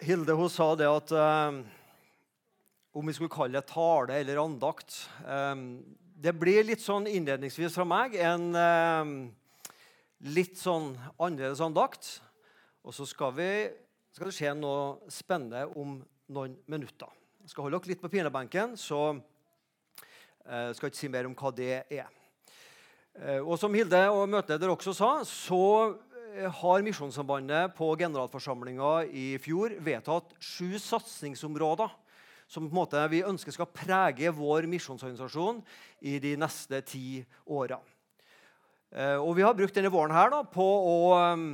Hilde hun sa det at eh, om vi skulle kalle det tale eller andakt eh, Det blir litt sånn innledningsvis fra meg en eh, litt sånn annerledes andakt. Og så skal, vi, skal det skje noe spennende om noen minutter. Jeg skal holde dere litt på pinebenken, så eh, skal jeg ikke si mer om hva det er. Eh, og som Hilde og møteleder også sa, så har Misjonssambandet på generalforsamlinga i fjor vedtatt sju satsingsområder som på en måte vi ønsker skal prege vår misjonsorganisasjon i de neste ti åra. Eh, og vi har brukt denne våren her da, på å um,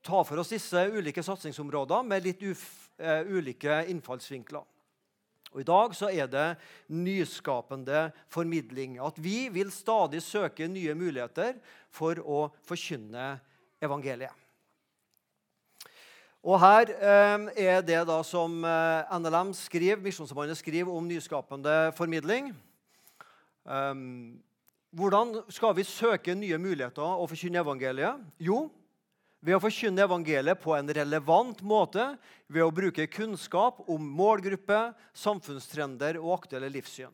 ta for oss disse ulike satsingsområdene med litt ulike innfallsvinkler. Og I dag så er det nyskapende formidling. At vi vil stadig søke nye muligheter for å forkynne evangeliet. Og Her eh, er det da som eh, NLM skriver, Misjonssambandet skriver om nyskapende formidling. Um, hvordan skal vi søke nye muligheter og forkynne evangeliet? Jo, ved å forkynne evangeliet på en relevant måte ved å bruke kunnskap om målgruppe, samfunnstrender og aktuelle livssyn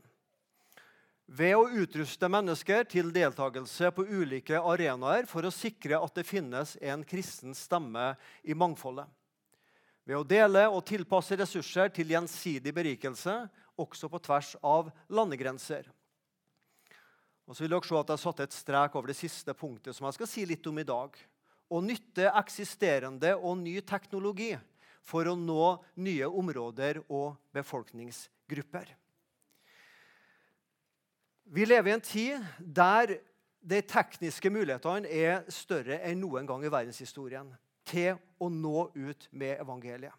ved å utruste mennesker til deltakelse på ulike arenaer for å sikre at det finnes en kristen stemme i mangfoldet. Ved å dele og tilpasse ressurser til gjensidig berikelse, også på tvers av landegrenser. Og så vil dere se at Jeg har satt et strek over det siste punktet som jeg skal si litt om i dag. Å nytte eksisterende og ny teknologi for å nå nye områder og befolkningsgrupper. Vi lever i en tid der de tekniske mulighetene er større enn noen gang i verdenshistorien til å nå ut med evangeliet.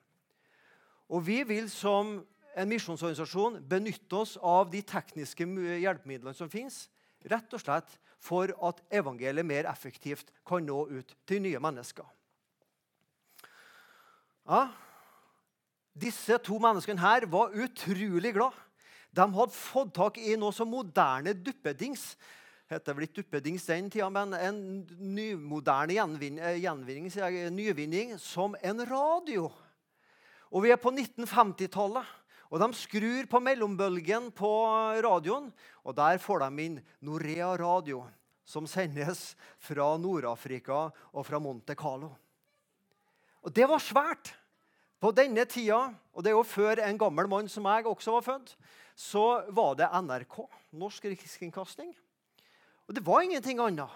Og Vi vil som en misjonsorganisasjon benytte oss av de tekniske hjelpemidlene som fins, rett og slett for at evangeliet mer effektivt kan nå ut til nye mennesker. Ja, Disse to menneskene her var utrolig glad de hadde fått tak i noe så moderne duppedings. Heter vel ikke duppedings den tida, men en nymoderne gjenvin, gjenvinning, nyvinning som en radio. Og Vi er på 1950-tallet. Og De skrur på mellombølgen på radioen, og der får de inn Norea Radio, som sendes fra Nord-Afrika og fra Monte Carlo. Og Det var svært. På denne tida, og det er jo før en gammel mann som jeg også var født, så var det NRK, Norsk Rikskringkasting. Og det var ingenting annet.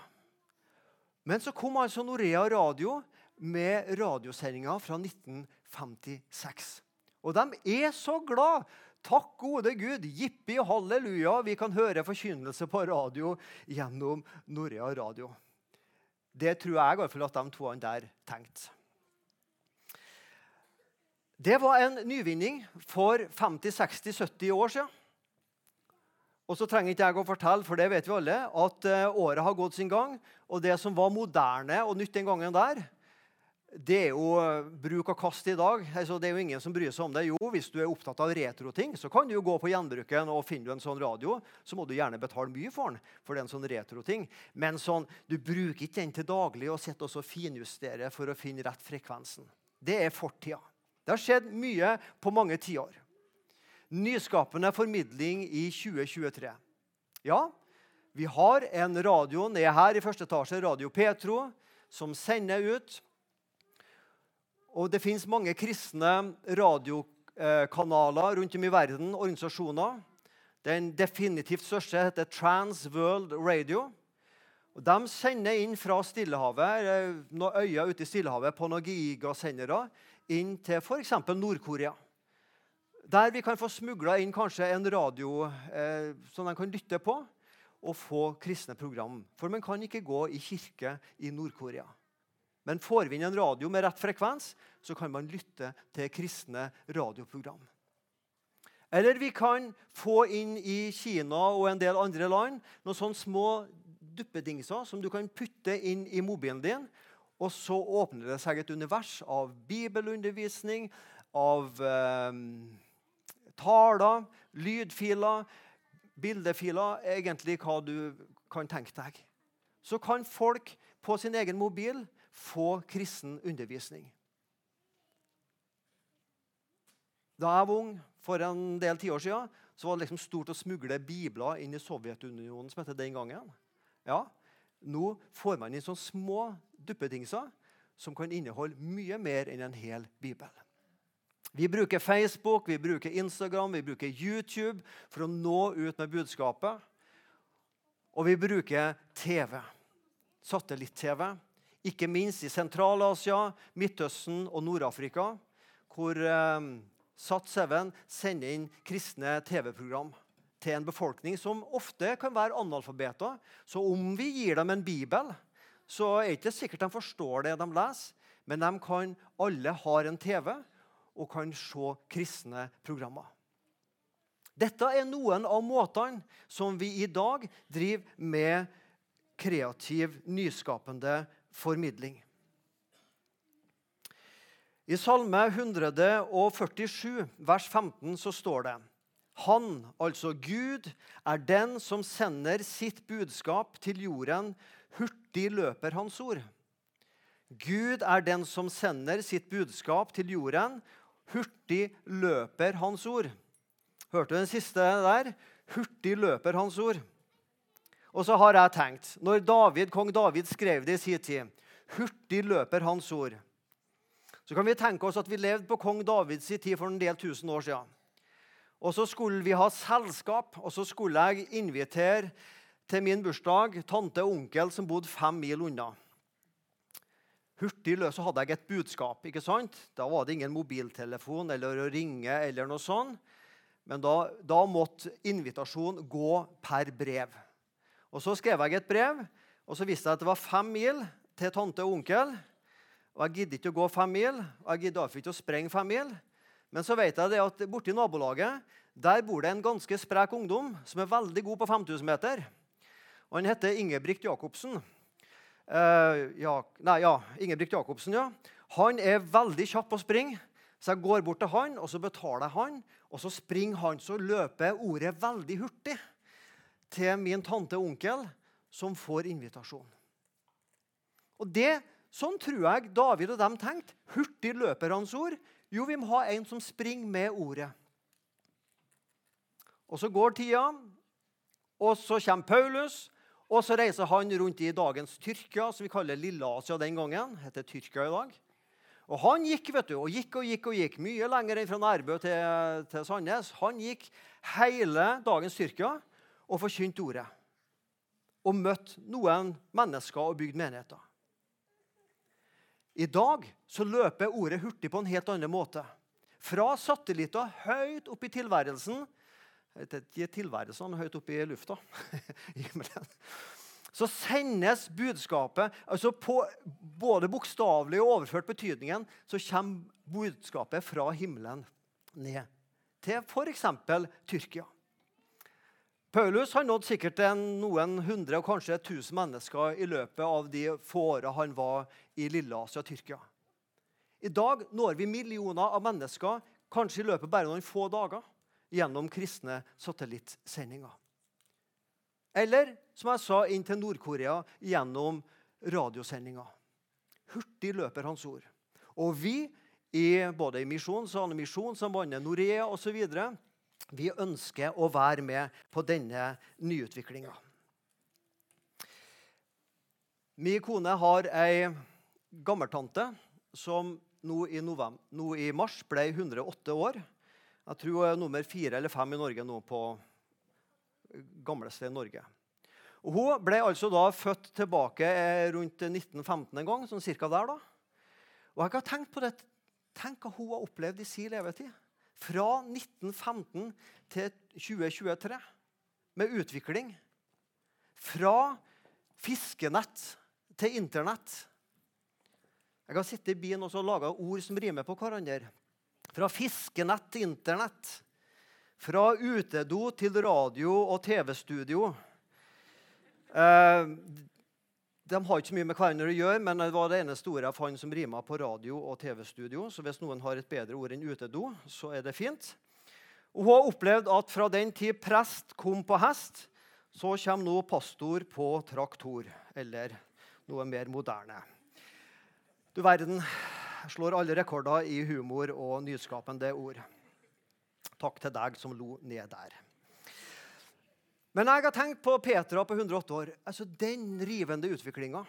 Men så kom altså Norea Radio med radiosendinger fra 1956. Og de er så glad. Takk gode Gud, jippi og halleluja, vi kan høre forkynnelse på radio gjennom Norea Radio. Det tror jeg i hvert fall at de to der tenkte. Det var en nyvinning for 50-60-70 år siden. Og så trenger ikke jeg å fortelle, for det vet vi alle, at eh, året har gått sin gang. Og det som var moderne og nytt den gangen der, det er jo eh, bruk og kast i dag. Altså, det er jo ingen som bryr seg om det. Jo, hvis du er opptatt av retroting, så kan du jo gå på gjenbruken og finner du en sånn radio, så må du gjerne betale mye for den. for det er en sånn retroting. Men sånn, du bruker ikke den til daglig og sitter og finjusterer for å finne rett frekvensen. Det er fortida. Det har skjedd mye på mange tiår. Nyskapende formidling i 2023. Ja, vi har en radio nede her i første etasje, Radio Petro, som sender ut. Og det fins mange kristne radiokanaler rundt om i verden, organisasjoner. Den definitivt største heter Trans World Radio. Og de sender inn fra Stillehavet, noen øyer ute i Stillehavet på noen gigasendere inn til f.eks. Nord-Korea. Der vi kan få smugla inn kanskje en radio eh, som de kan lytte på, og få kristne program. For man kan ikke gå i kirke i Nord-Korea. Men får vi inn en radio med rett frekvens, så kan man lytte til kristne radioprogram. Eller vi kan få inn i Kina og en del andre land noen sånne små duppedingser som du kan putte inn i mobilen din, og så åpner det seg et univers av bibelundervisning, av eh, taler, lydfiler, bildefiler, egentlig hva du kan tenke deg. Så kan folk på sin egen mobil få kristen undervisning. Da jeg var ung, for en del tiår siden, så var det liksom stort å smugle bibler inn i Sovjetunionen, som heter den gangen. Ja, Nå får man inn sånne små duppedingser som kan inneholde mye mer enn en hel bibel. Vi bruker Facebook, vi bruker Instagram, vi bruker YouTube for å nå ut med budskapet. Og vi bruker TV. Satellitt-TV. Ikke minst i Sentral-Asia, Midtøsten og Nord-Afrika, hvor eh, Sat7 sender inn kristne TV-program til en befolkning som ofte kan være analfabeter. Så om vi gir dem en bibel, så er det ikke sikkert de forstår det de leser. Men de kan, alle har en TV og kan se kristne programmer. Dette er noen av måtene som vi i dag driver med kreativ, nyskapende formidling. I Salme 147, vers 15, så står det Han, altså Gud, er den som sender sitt budskap til jorden. Hurtig løper hans ord. Gud er den som sender sitt budskap til jorden. Hurtig løper hans ord. Hørte du den siste der? Hurtig løper hans ord. Og så har jeg tenkt, når David, kong David skrev det i sin tid Hurtig løper hans ord. Så kan vi tenke oss at vi levde på kong Davids tid for en del tusen år siden. Og så skulle vi ha selskap, og så skulle jeg invitere til min bursdag tante og onkel som bodde fem mil unna. Hurtig løs hadde jeg et budskap. ikke sant? Da var det ingen mobiltelefon eller å ringe. eller noe sånt. Men da, da måtte invitasjonen gå per brev. Og Så skrev jeg et brev, og så visste jeg at det var fem mil til tante og onkel. Og Jeg gidder ikke å gå fem mil, og jeg gidder ikke å sprenge fem mil. Men så vet jeg det at borti nabolaget der bor det en ganske sprek ungdom som er veldig god på 5000 meter. Og Han heter Ingebrigt Jacobsen. Uh, ja, nei, ja, Ingebrigt Jacobsen, ja. Han er veldig kjapp på å springe. Så jeg går bort til han, og så betaler jeg han. Og så springer han, så løper ordet veldig hurtig til min tante og onkel, som får invitasjon. Og det Sånn tror jeg David og dem tenkte. Hurtig løper hans ord. Jo, vi må ha en som springer med ordet. Og Så går tida, og så kommer Paulus. Og så reiser han rundt i dagens Tyrkia, som vi kaller Lille-Asia den gangen. heter Tyrkia i dag. Og Han gikk vet du, og gikk og gikk og gikk, mye lenger enn fra Nærbø til, til Sandnes. Han gikk hele dagens Tyrkia og forkynte ordet. Og møtte noen mennesker og bygde menigheter. I dag så løper ordet hurtig på en helt annen måte. Fra satellitter høyt opp i tilværelsen Ikke tilværelsen, høyt opp i lufta. så sendes budskapet altså på både bokstavelig og overført betydningen så kommer budskapet fra himmelen ned til f.eks. Tyrkia. Paulus har nådd sikkert noen hundre og kanskje tusen mennesker i løpet av de få åra han var i Lille-Asia, Tyrkia. I dag når vi millioner av mennesker, kanskje i løpet bare noen få dager, gjennom kristne satellittsendinger. Eller som jeg sa, inn til Nord-Korea gjennom radiosendinger. Hurtig løper hans ord. Og vi, i, både i Misjons- og Misjonssambandet, Norea osv., vi ønsker å være med på denne nyutviklinga. Min kone har ei gammeltante som nå i, november, nå i, mars ble 108 år. Jeg tror hun er nummer fire eller fem i Norge nå på gamleste Norge. Og hun ble altså da født tilbake rundt 1915 en gang, sånn cirka der. da. Og jeg har tenkt på det. Tenk hva hun har opplevd i sin levetid. Fra 1915 til 2023 med utvikling. Fra fiskenett til Internett. Jeg har sittet i byen og laga ord som rimer på hverandre. Fra fiskenett til Internett. Fra utedo til radio og TV-studio. Eh, de har ikke så mye med hverandre å gjøre, men det var det eneste ordet jeg fant som rima på radio og TV-studio. Så hvis noen har et bedre ord enn utedo, så er det fint. Og hun har opplevd at fra den tid prest kom på hest, så kommer nå pastor på traktor. Eller noe mer moderne. Du verden slår alle rekorder i humor og nyskapende ord. Takk til deg som lo ned der. Men jeg har tenkt på Petra på 108 år. altså Den rivende utviklinga.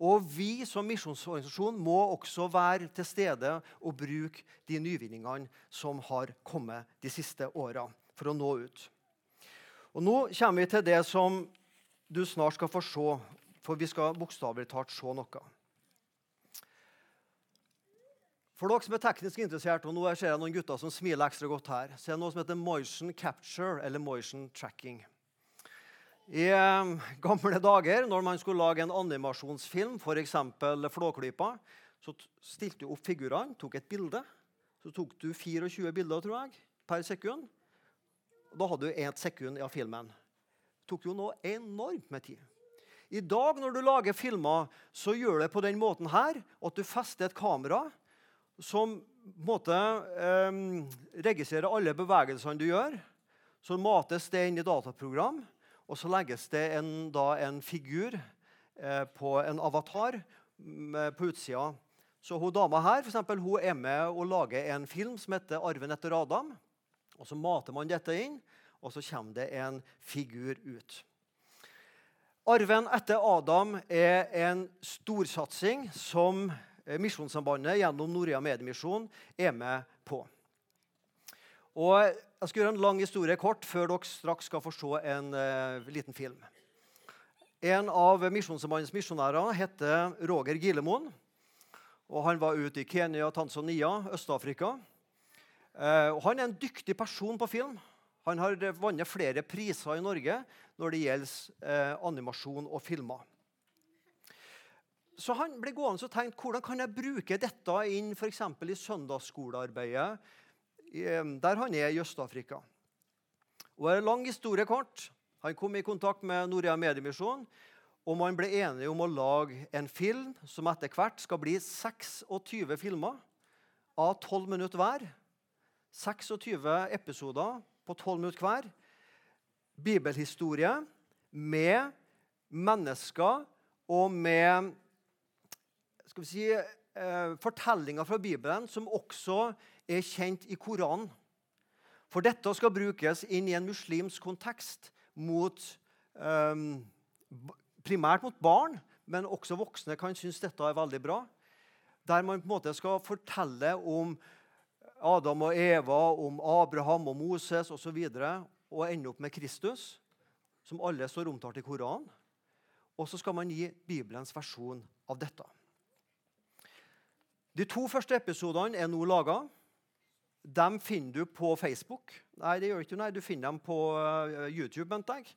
Og vi som misjonsorganisasjon må også være til stede og bruke de nyvinningene som har kommet de siste åra, for å nå ut. Og Nå kommer vi til det som du snart skal få se, for vi skal bokstavelig talt se noe. For dere som er teknisk interessert, og nå ser jeg noen gutter som smiler ekstra godt her, så er det noe som heter motion capture eller motion tracking. I eh, gamle dager, når man skulle lage en animasjonsfilm, f.eks. Flåklypa, så stilte du opp figurene, tok et bilde. Så tok du 24 bilder tror jeg, per sekund. Da hadde du ett sekund av filmen. Det tok jo nå enormt med tid. I dag når du lager filmer, så gjør det på den måten her, at du fester et kamera som måte, eh, registrerer alle bevegelsene du gjør. Så mates det inn i dataprogram, og så legges det en, da, en figur eh, på en avatar på utsida. Så hun dama her for eksempel, hun er med og lager en film som heter 'Arven etter Adam'. Og Så mater man dette inn, og så kommer det en figur ut. Arven etter Adam er en storsatsing som Misjonssambandet gjennom Norea Mediemisjon er med på. Og Jeg skal gjøre en lang historie kort før dere straks skal få se en uh, liten film. En av Misjonssambandets misjonærer heter Roger Gilemoen. og Han var ute i Kenya, Tanzania, Øst-Afrika. Uh, han er en dyktig person på film. Han har vunnet flere priser i Norge når det gjelder uh, animasjon og filmer. Så han ble gående og tenkte hvordan kan jeg bruke dette inn for i søndagsskolearbeidet der han er i Øst-Afrika. Og en lang historie kort. Han kom i kontakt med Norea Mediemisjon, og man ble enige om å lage en film som etter hvert skal bli 26 filmer av 12 minutter hver. 26 episoder på 12 minutter hver. Bibelhistorie med mennesker og med skal vi si, eh, fortellinger fra Bibelen som også er kjent i Koranen. For dette skal brukes inn i en muslimsk kontekst mot, eh, primært mot barn, men også voksne kan synes dette er veldig bra. Der man på en måte skal fortelle om Adam og Eva, om Abraham og Moses osv. Og, så og ende opp med Kristus, som alle står omtalt i Koranen. Og så skal man gi Bibelens versjon av dette. De to første episodene er nå laga. Dem finner du på Facebook. Nei, det gjør ikke nei, du finner dem på uh, YouTube. mente jeg.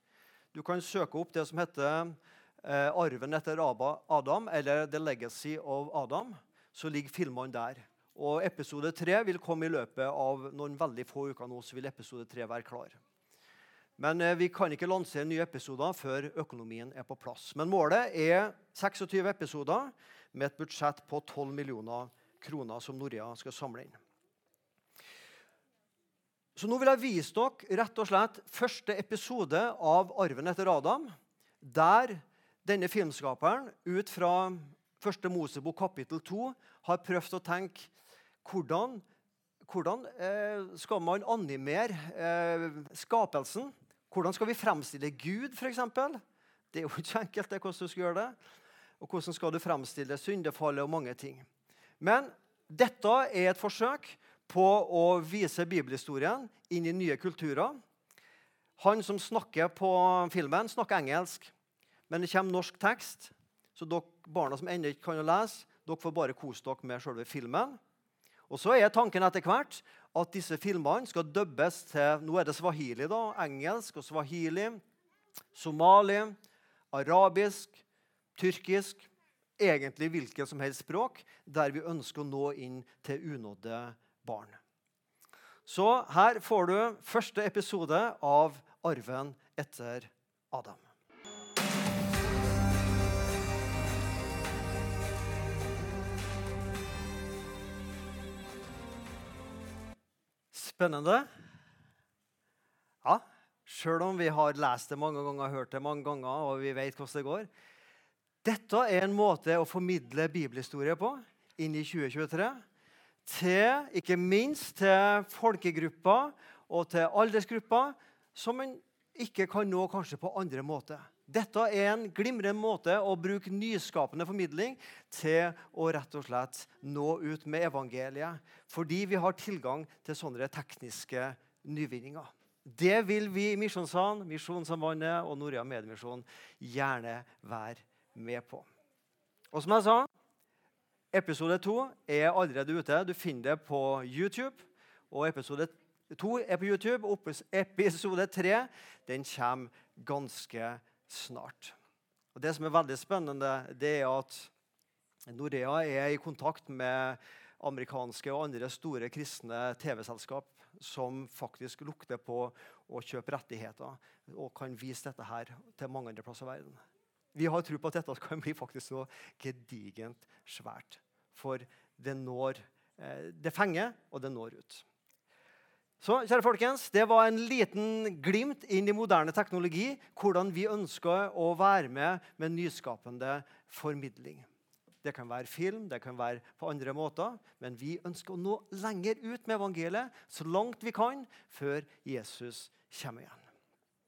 Du kan søke opp det som heter uh, 'Arven etter Adam' eller 'The Legacy of Adam'. Så ligger filmene der. Og Episode tre vil komme i løpet av noen veldig få uker. nå, så vil episode 3 være klar. Men uh, vi kan ikke lansere nye episoder før økonomien er på plass. Men målet er 26 episoder med et budsjett på 12 millioner kroner som Norea skal samle inn. Så Nå vil jeg vise dere rett og slett første episode av 'Arven etter Adam', der denne filmskaperen ut fra første Mosebok kapittel 2 har prøvd å tenke hvordan, hvordan eh, skal man animere eh, skapelsen? Hvordan skal vi fremstille Gud, f.eks.? Det er jo ikke enkelt det, hvordan du skal gjøre det og hvordan skal du fremstille syndefallet og mange ting. Men dette er et forsøk på å vise bibelhistorien inn i nye kulturer. Han som snakker på filmen, snakker engelsk, men det kommer norsk tekst. Så dere barna som ennå ikke kan lese, dere får bare kose dere med selve filmen. Og så er tanken etter hvert at disse filmene skal dubbes til nå er det swahili, da, engelsk og swahili, somali, arabisk, tyrkisk, egentlig hvilket som helst språk, der vi ønsker å nå inn til unådde barn. Så her får du første episode av Arven etter Adam. Spennende. Ja, Sjøl om vi har lest det mange ganger, hørt det mange ganger, og vi vet hvordan det går, dette er en måte å formidle bibelhistorie på inn i 2023 til ikke minst til folkegrupper og til aldersgrupper som man ikke kan nå kanskje på andre måter. Dette er en glimrende måte å bruke nyskapende formidling til å rett og slett nå ut med evangeliet, fordi vi har tilgang til sånne tekniske nyvinninger. Det vil vi i Misjonssalen, Misjonssambandet og Norea Mediemisjon gjerne være med på. Og som jeg sa, episode to er allerede ute. Du finner det på YouTube. Og episode to er på YouTube. Episode tre kommer ganske snart. Og Det som er veldig spennende, det er at Norea er i kontakt med amerikanske og andre store kristne TV-selskap som faktisk lukter på å kjøpe rettigheter og kan vise dette her til mange andre plasser i verden. Vi har tro på at dette kan bli faktisk noe gedigent svært. For det når eh, Det fenger, og det når ut. Så, kjære folkens, Det var en liten glimt inn i moderne teknologi. Hvordan vi ønsker å være med med nyskapende formidling. Det kan være film, det kan være på andre måter. Men vi ønsker å nå lenger ut med evangeliet, så langt vi kan, før Jesus kommer igjen.